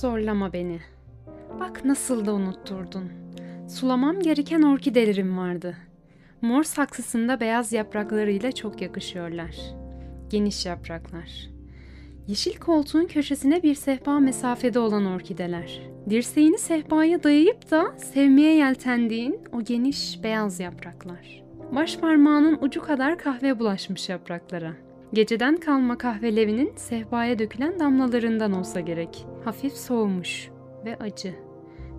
Zorlama beni. Bak nasıl da unutturdun. Sulamam gereken orkidelerim vardı. Mor saksısında beyaz yapraklarıyla çok yakışıyorlar. Geniş yapraklar. Yeşil koltuğun köşesine bir sehpa mesafede olan orkideler. Dirseğini sehpaya dayayıp da sevmeye yeltendiğin o geniş beyaz yapraklar. Baş parmağının ucu kadar kahve bulaşmış yapraklara. Geceden kalma kahvelevinin sehpaya dökülen damlalarından olsa gerek. Hafif soğumuş ve acı.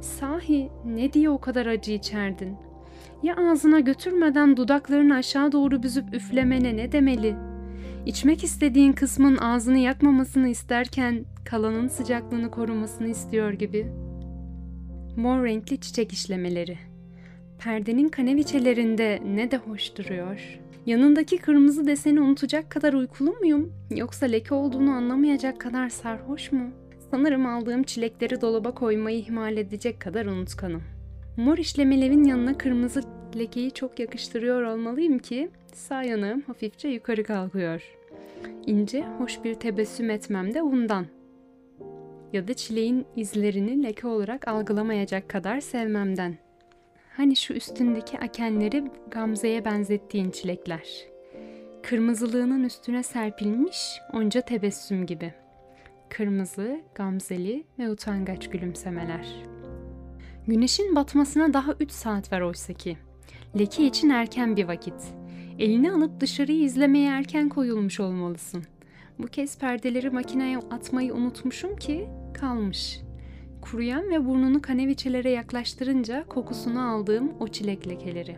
Sahi ne diye o kadar acı içerdin? Ya ağzına götürmeden dudaklarını aşağı doğru büzüp üflemene ne demeli? İçmek istediğin kısmın ağzını yakmamasını isterken kalanın sıcaklığını korumasını istiyor gibi. Mor renkli çiçek işlemeleri. Perdenin kaneviçelerinde ne de hoş duruyor. Yanındaki kırmızı deseni unutacak kadar uykulu muyum? Yoksa leke olduğunu anlamayacak kadar sarhoş mu? Sanırım aldığım çilekleri dolaba koymayı ihmal edecek kadar unutkanım. Mor işlemelerin yanına kırmızı lekeyi çok yakıştırıyor olmalıyım ki sağ yanağım hafifçe yukarı kalkıyor. İnce, hoş bir tebessüm etmem de bundan. Ya da çileğin izlerini leke olarak algılamayacak kadar sevmemden. Hani şu üstündeki akenleri Gamze'ye benzettiğin çilekler. Kırmızılığının üstüne serpilmiş onca tebessüm gibi. Kırmızı, gamzeli ve utangaç gülümsemeler. Güneşin batmasına daha 3 saat var oysa ki. Leke için erken bir vakit. Elini alıp dışarıyı izlemeye erken koyulmuş olmalısın. Bu kez perdeleri makineye atmayı unutmuşum ki kalmış. Kuruyan ve burnunu kaneviçelere yaklaştırınca kokusunu aldığım o çilek lekeleri.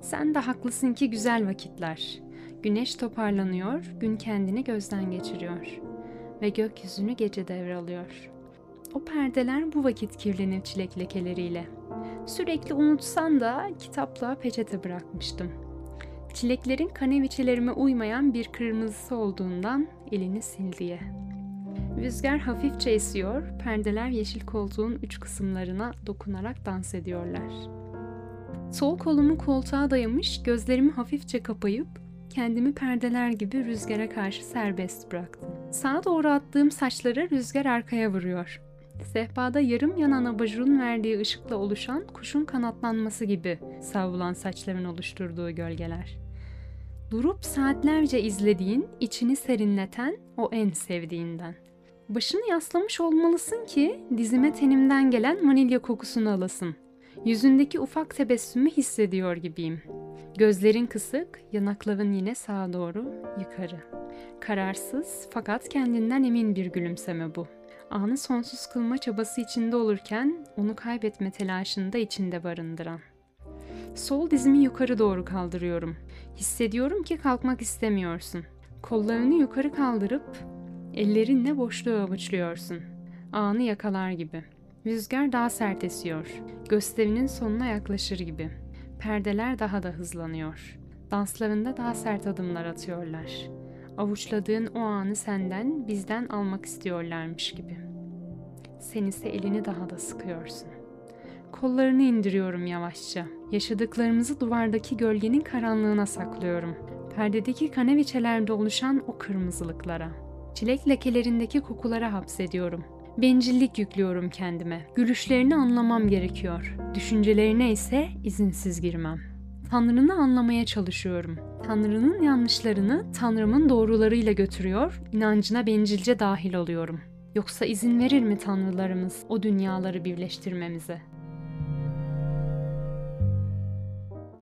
Sen de haklısın ki güzel vakitler. Güneş toparlanıyor, gün kendini gözden geçiriyor. Ve gökyüzünü gece devralıyor. O perdeler bu vakit kirlenir çilek lekeleriyle. Sürekli unutsan da kitaplığa peçete bırakmıştım. Çileklerin kaneviçelerime uymayan bir kırmızısı olduğundan elini sil diye. Rüzgar hafifçe esiyor, perdeler yeşil koltuğun üç kısımlarına dokunarak dans ediyorlar. Sol kolumu koltuğa dayamış, gözlerimi hafifçe kapayıp kendimi perdeler gibi rüzgara karşı serbest bıraktım. Sağa doğru attığım saçları rüzgar arkaya vuruyor. Sehpada yarım yanan abajurun verdiği ışıkla oluşan kuşun kanatlanması gibi savrulan saçların oluşturduğu gölgeler. Durup saatlerce izlediğin, içini serinleten o en sevdiğinden. Başını yaslamış olmalısın ki dizime tenimden gelen vanilya kokusunu alasın. Yüzündeki ufak tebessümü hissediyor gibiyim. Gözlerin kısık, yanakların yine sağa doğru, yukarı. Kararsız fakat kendinden emin bir gülümseme bu. Anı sonsuz kılma çabası içinde olurken onu kaybetme telaşını da içinde barındıran. Sol dizimi yukarı doğru kaldırıyorum. Hissediyorum ki kalkmak istemiyorsun. Kollarını yukarı kaldırıp ellerinle boşluğu avuçluyorsun. Anı yakalar gibi. Rüzgar daha sert esiyor. Gösterinin sonuna yaklaşır gibi. Perdeler daha da hızlanıyor. Danslarında daha sert adımlar atıyorlar. Avuçladığın o anı senden, bizden almak istiyorlarmış gibi. Sen ise elini daha da sıkıyorsun. Kollarını indiriyorum yavaşça. Yaşadıklarımızı duvardaki gölgenin karanlığına saklıyorum. Perdedeki kaneviçelerde oluşan o kırmızılıklara. Çilek lekelerindeki kokulara hapsediyorum. Bencillik yüklüyorum kendime. Gülüşlerini anlamam gerekiyor. Düşüncelerine ise izinsiz girmem. Tanrını anlamaya çalışıyorum. Tanrı'nın yanlışlarını Tanrım'ın doğrularıyla götürüyor, inancına bencilce dahil oluyorum. Yoksa izin verir mi tanrılarımız o dünyaları birleştirmemize?